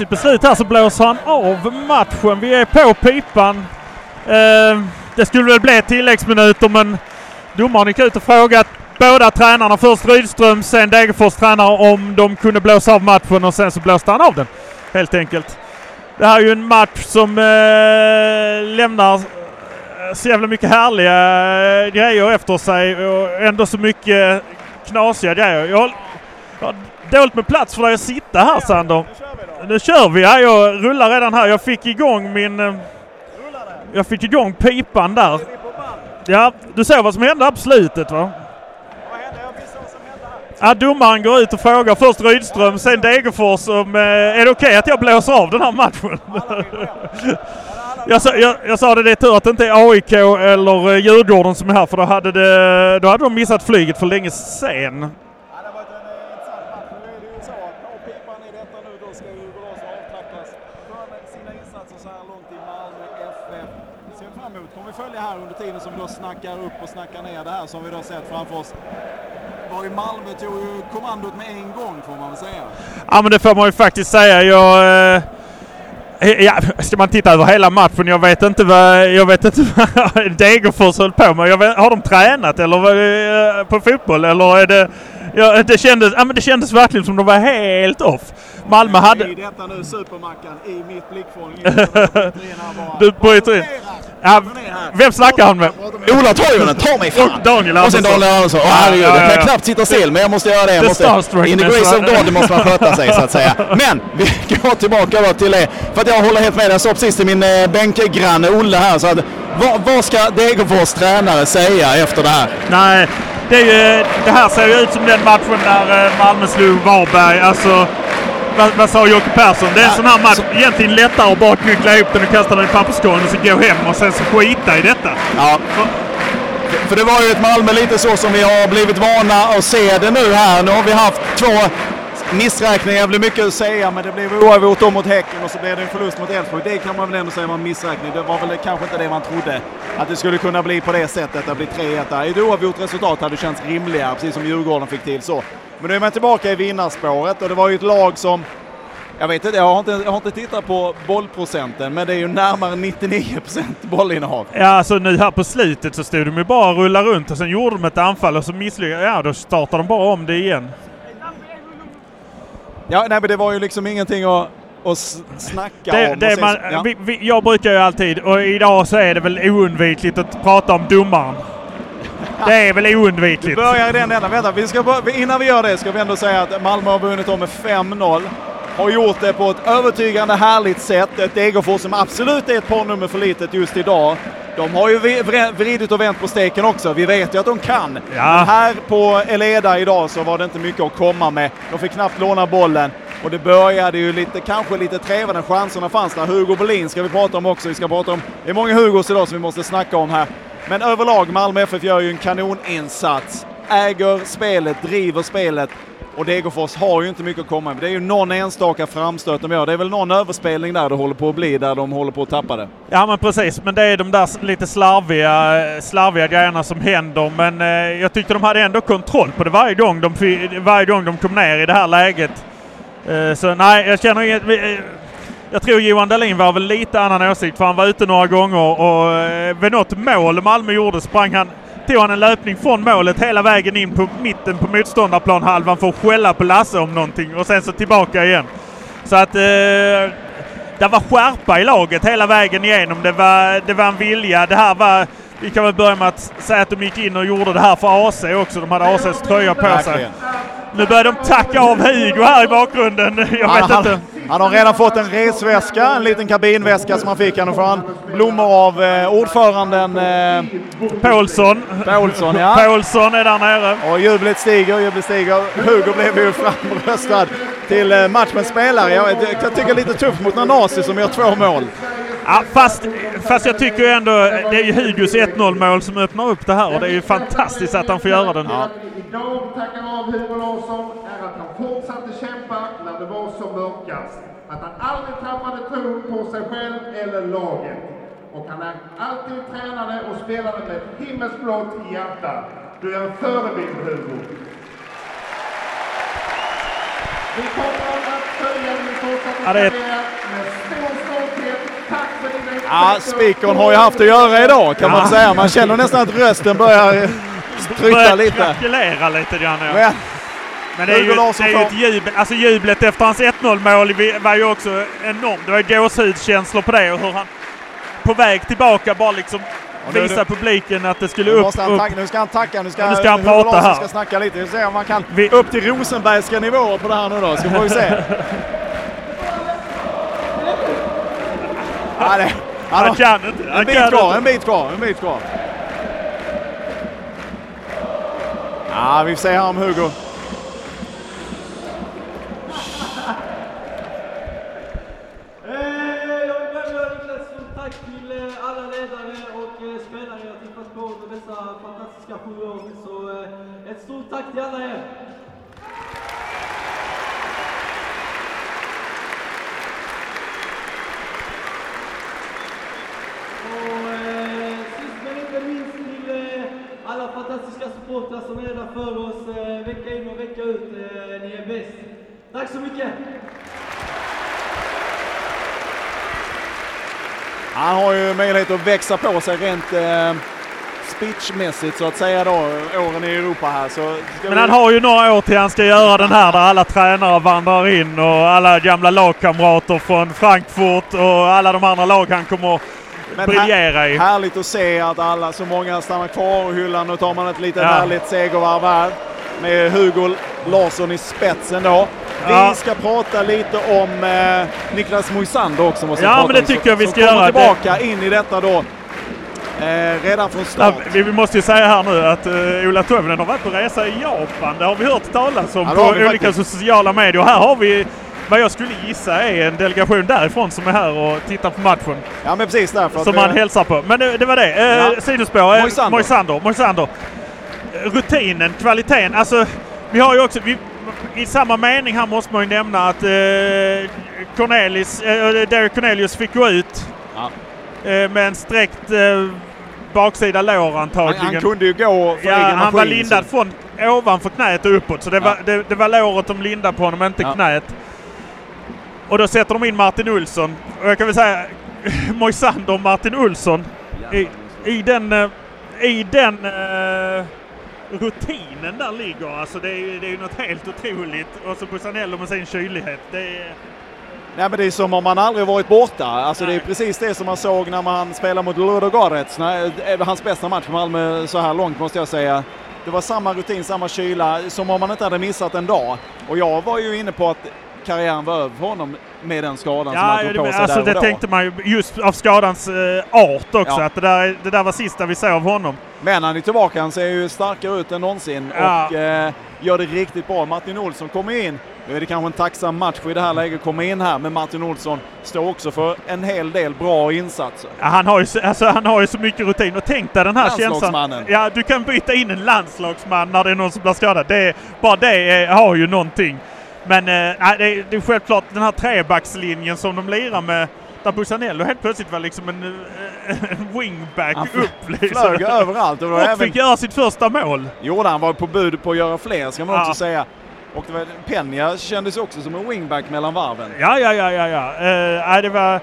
konstigt beslut här så blåser han av matchen. Vi är på pipan. Eh, det skulle väl bli tilläggsminuter men domaren gick ut och frågat båda tränarna, först Rydström, sen Degerfors tränare om de kunde blåsa av matchen och sen så blåste han av den. Helt enkelt. Det här är ju en match som eh, lämnar så jävla mycket härliga eh, grejer efter sig och ändå så mycket knasiga grejer. Jag, jag har dåligt med plats för dig att sitta här Sander. Nu kör vi! Ja, jag rullar redan här. Jag fick igång min... Eh, jag fick igång pipan där. Ja, du såg vad som hände här på slutet va? Ja, domaren går ut och frågar först Rydström, sen Degerfors om eh, är det okej att jag blåser av den här matchen? jag, sa, jag, jag sa det, det är tur att det inte är AIK eller eh, Djurgården som är här för då hade, det, då hade de missat flyget för länge sen. Ja, det har varit en eh, intressant match. Nu är det ju så att når pipan i detta nu då ska ju Borås avtackas för sina insatser så här långt i Malmö FF. Det ser vi fram emot. kommer vi följa här under tiden som då snackar upp och snackar ner det här som vi då sett framför oss. Var ju Malmö tog ju kommandot med en gång får man väl säga. Ja men det får man ju faktiskt säga. Jag, eh, ja, ska man titta över hela matchen? Jag vet inte vad, jag vet inte vad Degerfors höll på med. Jag vet, har de tränat eller vad, eh, på fotboll eller är det... Ja, det, kändes, ja, men det kändes verkligen som de var helt off. Malmö hade... I detta nu supermackan i mitt blickfång. Du bryter in. Ja, vem snackar han med? Ola Toivonen, ta mig fan! Och Daniel Och sen. Daniel Andersson. Åh herregud, Ja, ja, jag kan ja. knappt sitta still men jag måste göra det. Jag måste, in the grace of God måste man sköta sig så att säga. Men vi går tillbaka då till det. För att jag håller helt med. Jag sa precis till min eh, bänkgranne Olle här. Så att, vad, vad ska Degerfors tränare säga efter det här? Nej, det, är ju, det här ser ju ut som den matchen när eh, Malmö slog Varberg. Alltså, vad, vad sa Jocke Persson? Det är en sån här match. Egentligen lättare att bara knyckla ihop den och kasta den i papperskorgen och så gå hem och sen så skita i detta. Ja. För det var ju ett Malmö lite så som vi har blivit vana att se det nu här. Nu har vi haft två Missräkningar blir mycket att säga, men det blev oavgjort då mot Häcken och så blev det en förlust mot Elfsborg. Det kan man väl ändå säga var en missräkning. Det var väl kanske inte det man trodde, att det skulle kunna bli på det sättet. Det blir 3-1 där. Ett oavgjort resultat hade känts rimligare, precis som Djurgården fick till så. Men nu är man tillbaka i vinnarspåret och det var ju ett lag som jag vet inte, jag har inte, jag har inte tittat på bollprocenten, men det är ju närmare 99% bollinnehav. Ja, alltså nu här på slutet så stod de ju bara och rullade runt och sen gjorde de ett anfall och så misslyckades Ja, då startade de bara om det igen. Ja, nej men det var ju liksom ingenting att, att s- snacka Det, om. det och man, ja. vi, vi, jag brukar ju alltid, och idag så är det väl oundvikligt att prata om domaren. Det är väl Vi oundvikligt. börjar i den ändan. Vänta, vi ska, bör- innan vi gör det ska vi ändå säga att Malmö har vunnit om med 5-0. Har gjort det på ett övertygande härligt sätt. Ett Degerfors som absolut är ett par nummer för litet just idag. De har ju vridit och vänt på steken också. Vi vet ju att de kan. Ja. Men här på Eleda idag så var det inte mycket att komma med. De fick knappt låna bollen. Och det började ju lite, kanske lite trevande. Chanserna fanns där. Hugo Berlin ska vi prata om också. Vi ska prata om, det är många Hugos idag som vi måste snacka om här. Men överlag, Malmö FF gör ju en kanoninsats. Äger spelet, driver spelet. Och Degerfors har ju inte mycket att komma med. Det är ju någon enstaka framstöt de gör. Det är väl någon överspelning där det håller på att bli, där de håller på att tappa det. Ja men precis, men det är de där lite slarviga, slarviga grejerna som händer. Men eh, jag tyckte de hade ändå kontroll på det varje gång de, varje gång de kom ner i det här läget. Eh, så nej, jag känner inget... eh, Jag tror Johan Dahlin var väl lite annan åsikt för han var ute några gånger och eh, vid något mål Malmö gjorde sprang han tog han en löpning från målet hela vägen in på mitten på motståndarplanhalvan för att skälla på Lasse om någonting och sen så tillbaka igen. Så att eh, det var skärpa i laget hela vägen igenom. Det var, det var en vilja. Det här var... Vi kan väl börja med att säga att de gick in och gjorde det här för AC också. De hade ACs tröja på sig. Nu börjar de tacka av Hugo här i bakgrunden. Jag vet inte. Han har redan fått en resväska, en liten kabinväska som han fick. Han får han blommor av eh, ordföranden eh, Paulsson. Paulsson. Ja. Paulsson är där nere. Och jublet stiger, jublet stiger. Hugo blev ju framröstad till eh, matchens spelare. Jag, jag tycker lite tufft mot Nanasi som gör två mål. Ja, fast, fast jag tycker ju ändå det är ju Hugos 1-0 mål som öppnar upp det här och det är ju fantastiskt att han får göra den. Idag tackar av Hugo Larsson är att han fortsatte kämpa som mörkast. Att han aldrig tappade tron på sig själv eller laget. Och han är alltid tränade och spelade med ett himmelsblått i hjärtat. Du är en förebild Hugo. Vi kommer att följa din fortsatta karriär med stor stolthet. Tack för dina Ja, spikern har ju haft att göra idag kan man Ja. säga. Man känner nästan att rösten börjar eh, tryta Börjar lite. krackelera lite grann. Ja. Men Men det är ju, det är ju ett jubel. Alltså jublet efter hans 1-0 mål var ju också enormt. Det var gåshudskänslor på det och hur han på väg tillbaka bara liksom Och nu är visa det- publiken att det skulle upp. han upp. tacka, nu ska han tacka. Nu ska, Ja, nu ska han prata här. ska snacka lite. Vi se om man kan Vi- upp till Rosenbergska nivåer på det här nu då. Ska får vi se. ja, det, han Han kan inte. Han en bit kan kvar, inte. en bit kvar, en bit kvar. Ja, vi får se här om Hugo. Och eh, sist men inte minst till eh, alla fantastiska supportrar som är där för oss eh, vecka in och vecka ut. Eh, ni är bäst. Tack så mycket! Han har ju möjlighet att växa på sig rent eh, speechmässigt så att säga då, åren i Europa här. Så Men vi- han har ju några år till han ska göra den här där alla tränare vandrar in och alla gamla lagkamrater från Frankfurt och alla de andra lag han kommer Men briljera i. Härligt att se att alla, så många stannar kvar i hyllan. Nu tar man ett litet Ja. härligt segervarv här med Hugo Larsson i spetsen då. Ja. Vi ska prata lite om eh, Niklas Moisander också. Måste Ja, men det om, tycker jag vi ska göra. tillbaka in i detta då. Eh, redan från Ja, start. vi vi måste ju säga här nu att uh, Ola Toivonen har varit på resa i Japan. Det har vi hört talas om Ja, det på olika faktiskt. sociala medier. Här har vi vad jag skulle gissa är en delegation därifrån som är här och tittar på matchen. Ja men precis därför. Som vi- man hälsar på. Men det, det var det. Eh, Ja. Sidospår. Eh, Moisander. Moisander. Moisander. Eh, Rutinen, kvaliteten. Alltså, vi har ju också... Vi, I samma mening här måste man ju nämna att eh, Cornelis, eh, Derek Cornelius fick gå ut Ja. eh, med en sträckt eh, baksida lår han, antagligen. han kunde ju gå för Ja, egen han var lindad så- från ovanför knät och uppåt. Så det, Ja. var, det, det var låret de lindade på honom, inte Ja. knät. Och då sätter de in Martin Olsson. Och jag kan väl säga Moisander och Martin Olsson i, i den, eh, i den eh, rutinen där ligger. Alltså det är ju det är ju något helt otroligt. Och så Busanello med sin kylighet. Det är, Nej men det är som om man aldrig varit borta. Alltså det är Nej. precis det som man såg när man spelade mot Ludo Goretz. Nej, det är hans bästa match för Malmö så här långt måste jag säga. Det var samma rutin, samma kyla, som om man inte hade missat en dag. Och jag var ju inne på att karriären var över honom med den skadan som ja, han tog på det, sig alltså där det och då. tänkte man ju just av skadans eh, art också. Ja. Att det där, det där var sista vi såg av honom. Men han är tillbaka, han ser ju starkare ut än någonsin Ja. och eh, gör det riktigt bra. Martin Olsson kommer in. Nu är det kanske en tacksam match i det här läget, komma in här, men Martin Olsson står också för en hel del bra insatser. Ja, Han har, ju, så- alltså, han har ju så mycket rutin. Och tänk dig den här känslan. Ja, du kan byta in en landslagsman när det är någon som blir skadad. Det, bara det är, har ju någonting. Men eh, nej, det, är, det är självklart den här trebackslinjen som de lirar med. Där Busanello helt plötsligt var liksom en, eh, en wingback Han upp. Liksom. Flög överallt. Och, Och även, fick göra sitt första mål. jo, han var på bud på att göra fler ska man Ja. också säga. Och det var, Peña kändes också som en wingback mellan varven. Ja, ja, ja, ja, ja. Eh, nej, det var eh,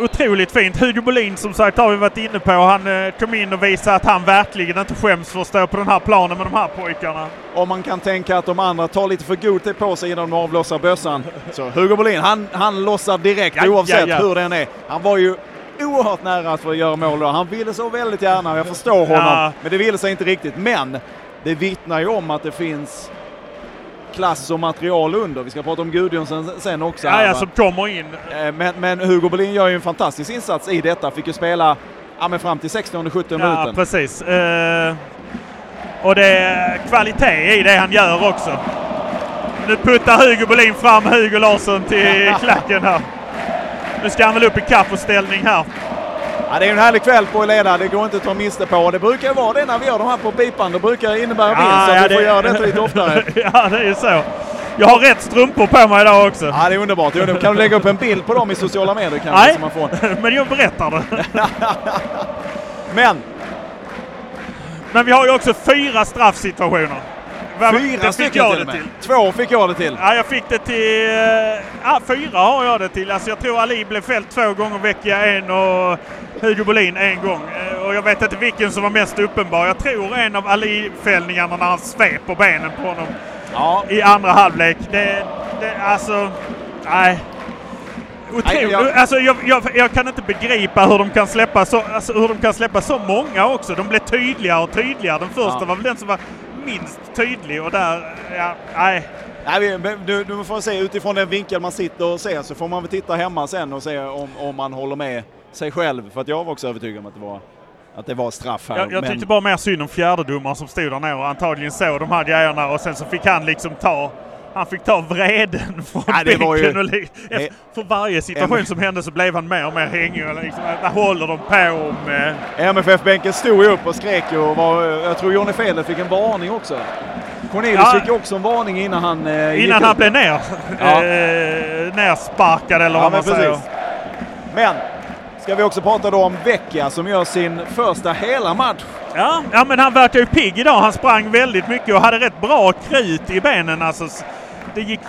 otroligt fint. Hugo Bolin som sagt har vi varit inne på. Han eh, kom in och visade att han verkligen inte skäms för att stå på den här planen med de här pojkarna. Om man kan tänka att de andra tar lite för god tid på sig innan de avlossar bössan. Så Hugo Bolin, han, han lossar direkt Ja, oavsett ja, ja. hur den är. Han var ju oerhört nära att få göra mål då. Han ville så väldigt gärna, jag förstår honom. Men det ville sig inte riktigt. Men det vittnar ju om att det finns klass och material under. Vi ska prata om Gudjonsen sen också. Ja, ja, som kommer in. Eh, Men, men Hugo Bolin gör ju en fantastisk insats i detta. Fick ju spela ja, men fram till 16-17 Ja, minuten. precis. Eh, och det är kvalitet i det han gör också. Nu puttar Hugo Bolin fram Hugo Larsson till klacken här. Nu ska han väl upp i kaffeställning här. Ja, det är en härlig kväll på Eleda, det går inte att ta miste på. Det brukar vara det när vi gör de här på pipan. Det brukar innebära vinst, så att vi får göra detta lite oftare. ja, det är så. Jag har rätt strumpor på mig idag också. Ja, det är underbart. Kan du lägga upp en bild på dem i sociala medier kanske? Nej. Man får. Men jag berättar det. Men, Men vi har ju också fyra straffsituationer. Fyra fick jag till det till. Två fick jag det till. Ja, jag fick det till... eh, Ja, fyra har jag det till. Alltså jag tror Ali blev fälld två gånger, Vecchia en och Hugo Bolin en gång. Eh, Och jag vet inte vilken som var mest uppenbar. Jag tror en av Ali-fällningarna när han sveper benen på honom Ja, i andra halvlek. Det, det alltså... Nej. Otroligt. Jag- Alltså, jag, jag, jag kan inte begripa hur de kan släppa så, alltså, hur de kan släppa så många också. De blev tydligare och tydligare. Den första Ja. var väl den som var minst tydlig och där... Ja, nej. Nej, du, du får se utifrån den vinkel man sitter och ser så får man väl titta hemma sen och se om, om man håller med sig själv. För att jag var också övertygad om att det var, att det var straff här. Jag, jag men, tyckte bara mer synd om fjärdedomaren som stod där nere och antagligen såg de här grejerna och sen så fick han liksom ta han fick ta vreden från Ja, var ju- bänken och li- efter, för varje situation som hände så blev han mer och mer hängig. Liksom, vad håller de på med? MFF-bänken stod ju upp och skrek ju och var, jag tror Johnny Fedler fick en varning också. Cornelius Ja. fick ju också en varning innan han eh, Innan han blev ner, Ja. eh, nersparkad eller Ja, vad man säger. precis. Men, ska vi också prata då om Vecchia som gör sin första hela match. Ja, ja, men han verkar ju pigg idag. Han sprang väldigt mycket och hade rätt bra krut i benen. Alltså, det, gick,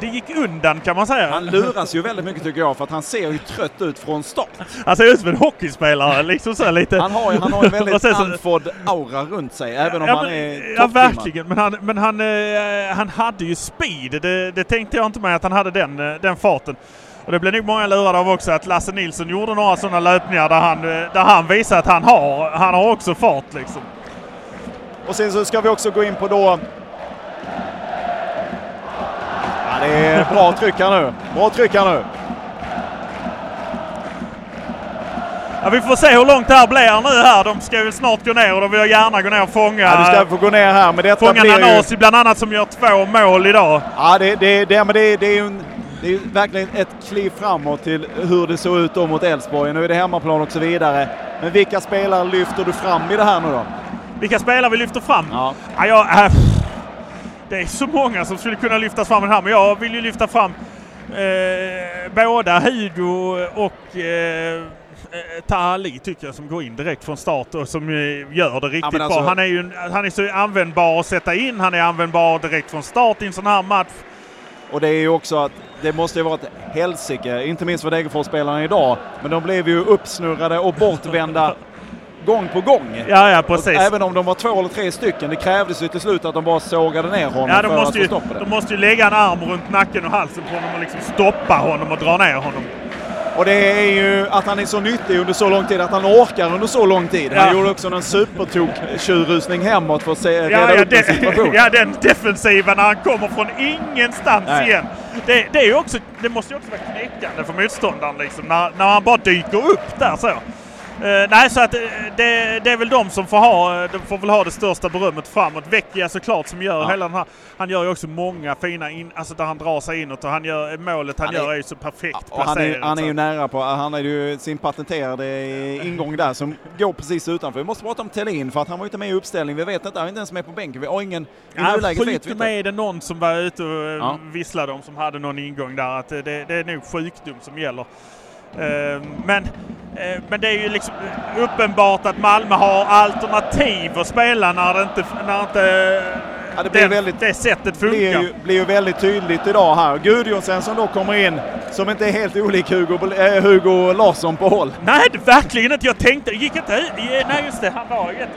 det gick undan kan man säga. Han luras ju väldigt mycket tycker jag för att han ser ju trött ut från start. Han ser ut som en hockeyspelare. Liksom så lite. Han har ju, han har Och väldigt andfådd aura runt sig även om ja, han men, är ja, verkligen. Men, han, men han, eh, han hade ju speed. Det, det tänkte jag inte med att han hade den, eh, den farten. Och det blev nog många lurade av också att Lasse Nilsson gjorde några sådana löpningar där han, eh, där han visade att han har, han har också fart liksom. Och sen så ska vi också gå in på då... Ja, det är bra tryck här nu. Bra tryck här nu. Ja, vi får se hur långt det här blir nu här. De ska ju snart gå ner och då vill jag gärna gå ner och fånga, Ja, du ska få gå ner här, men detta fånga blir ju... Nanasi bland annat som gör två mål idag. Ja, det, det, det, men det, det är ju en, det är verkligen ett kliv framåt till hur det såg ut då mot Elfsborg. Nu är det hemmaplan och så vidare. Men vilka spelare lyfter du fram i det här nu då? Vilka spelare vi lyfter fram? Ja. Ja, jag, äh, det är så många som skulle kunna lyftas fram i det här, men jag vill ju lyfta fram eh, båda Hugo och eh, eh, Taha Ali tycker jag som går in direkt från start och som eh, gör det riktigt men alltså- bra. Han är ju han är så användbar att sätta in, han är användbar direkt från start i en sån här match. Och det är ju också att det måste ju vara ett helsike, inte minst för Degerfors-spelarna idag. Men de blev ju uppsnurrade och bortvända gång på gång. Ja, ja Och precis. även om de var två eller tre stycken, det krävdes ju till slut att de bara sågade ner honom Ja, de för måste, att få ju, stopp på det. de måste ju lägga en arm runt nacken och halsen på honom och liksom stoppa honom och dra ner honom. Och det är ju att han är så nyttig under så lång tid, att han orkar under så lång tid. Han Ja. gjorde också en supertok-tjurrusning hemåt för att se, reda Ja, ja, upp en situation. ja, den defensiva när han kommer från ingenstans Nej. igen. Det, det, är också, det måste ju också vara knäckande för motståndaren liksom, när, när han bara dyker upp där så. Eh, nej, så att eh, det, det är väl de som får ha, eh, de får väl ha det största berömmet framåt. Vecchia såklart som gör Ja. hela den här, han gör ju också många fina, in, alltså där han drar sig inåt och han gör, målet han, Han är- gör är ju så perfekt Och han är, han är ju nära på, han har ju sin patenterade ingång där som går precis utanför. Vi måste prata om Thelin för att han var inte med i uppställning. Vi vet inte, han är inte ens med på bänken. Vi har ingen, i Ja, nuläget vet vi inte. med det någon som var ute och eh, Ja. visslade om som hade någon ingång där. Att det, det är nog sjukdom som gäller. Ehm, men, eh, men det är ju liksom uppenbart att Malmö har alternativ att spela när det inte, när inte Ja, det blir den, väldigt- det sättet blir funkar. ju, blir ju väldigt tydligt idag här. Gudjonsen som då kommer in, som inte är helt olik Hugo, eh, Hugo Larsson på håll. Nej, verkligen inte. Jag tänkte, gick inte ut. Nej, just det. Han var jätte...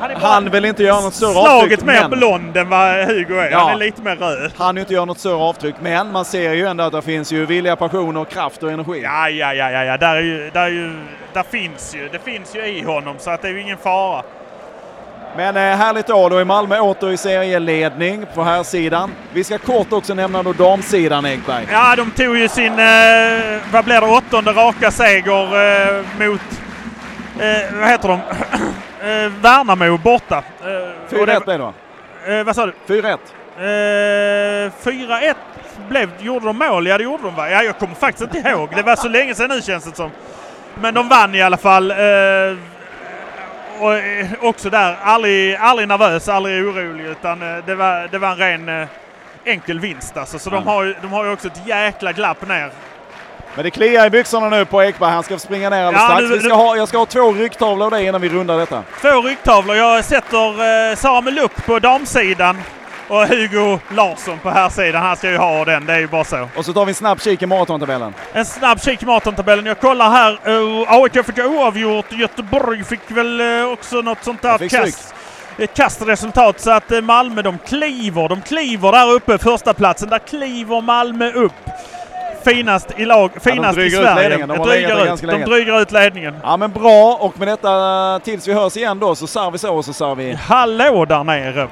Han Han vill inte göra något större slaget avtryck, mer men blond än vad Hugo är. Ja. Han är lite mer röd. han inte göra något större avtryck. Men man ser ju ändå att det finns ju vilja, passion och kraft och energi. Ja, ja, ja, ja, ja. Där, är ju, där, är ju, där finns ju, det finns ju i honom så att det är ju ingen fara. Men eh, härligt då, då är Malmö åter i serieledning på här sidan. Vi ska kort också nämna då damsidan Ekberg. Ja, de tog ju sin, eh, vad blir det, åttonde raka seger eh, mot, eh, vad heter de, eh, Värnamo borta. Eh, och 4-1 blev det va? eh, Vad sa du? 4-1. Eh, 4-1 blev, gjorde de mål? Ja, det gjorde de va? Ja, jag kommer faktiskt inte ihåg. Det var så länge sedan nu känns det som. Men de vann i alla fall. Och eh, också där, aldrig, aldrig nervös, aldrig orolig utan eh, det, var, det var en ren eh, enkel vinst alltså. Så de, Ja. har ju, de har ju också ett jäkla glapp ner. Men det kliar i byxorna nu på Ekberg. Han ska springa ner alldeles Ja, strax. nu- Vi ska nu- ha, jag ska ha två ryggtavlor av dig innan vi rundar detta. Två ryggtavlor. Jag sätter eh, Sara Meluk på damsidan. Och Hugo Larsson på här sidan. Han ska ju ha den, det är ju bara så. Och så tar vi en snabb kik i maratontabellen. En snabb kik i maratontabellen. Jag kollar här. Uh, AIK fick oavgjort. Göteborg fick väl uh, också något sånt där kast. Ett kastresultat så att Malmö de kliver. De kliver där uppe, första platsen. Där kliver Malmö upp. Finast i lag, finast i drygar ut Sverige. ledningen. De drygar ut, de drygar ut ledningen. Ja men bra och med detta tills vi hörs igen då så sar vi så och så sar vi Hallå där nere!